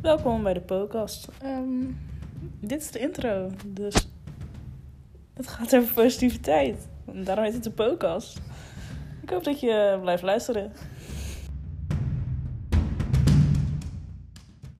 Welkom bij de podcast. Ehm, dit is de intro, dus het gaat over positiviteit. Daarom heet het de podcast. Ik hoop dat je blijft luisteren.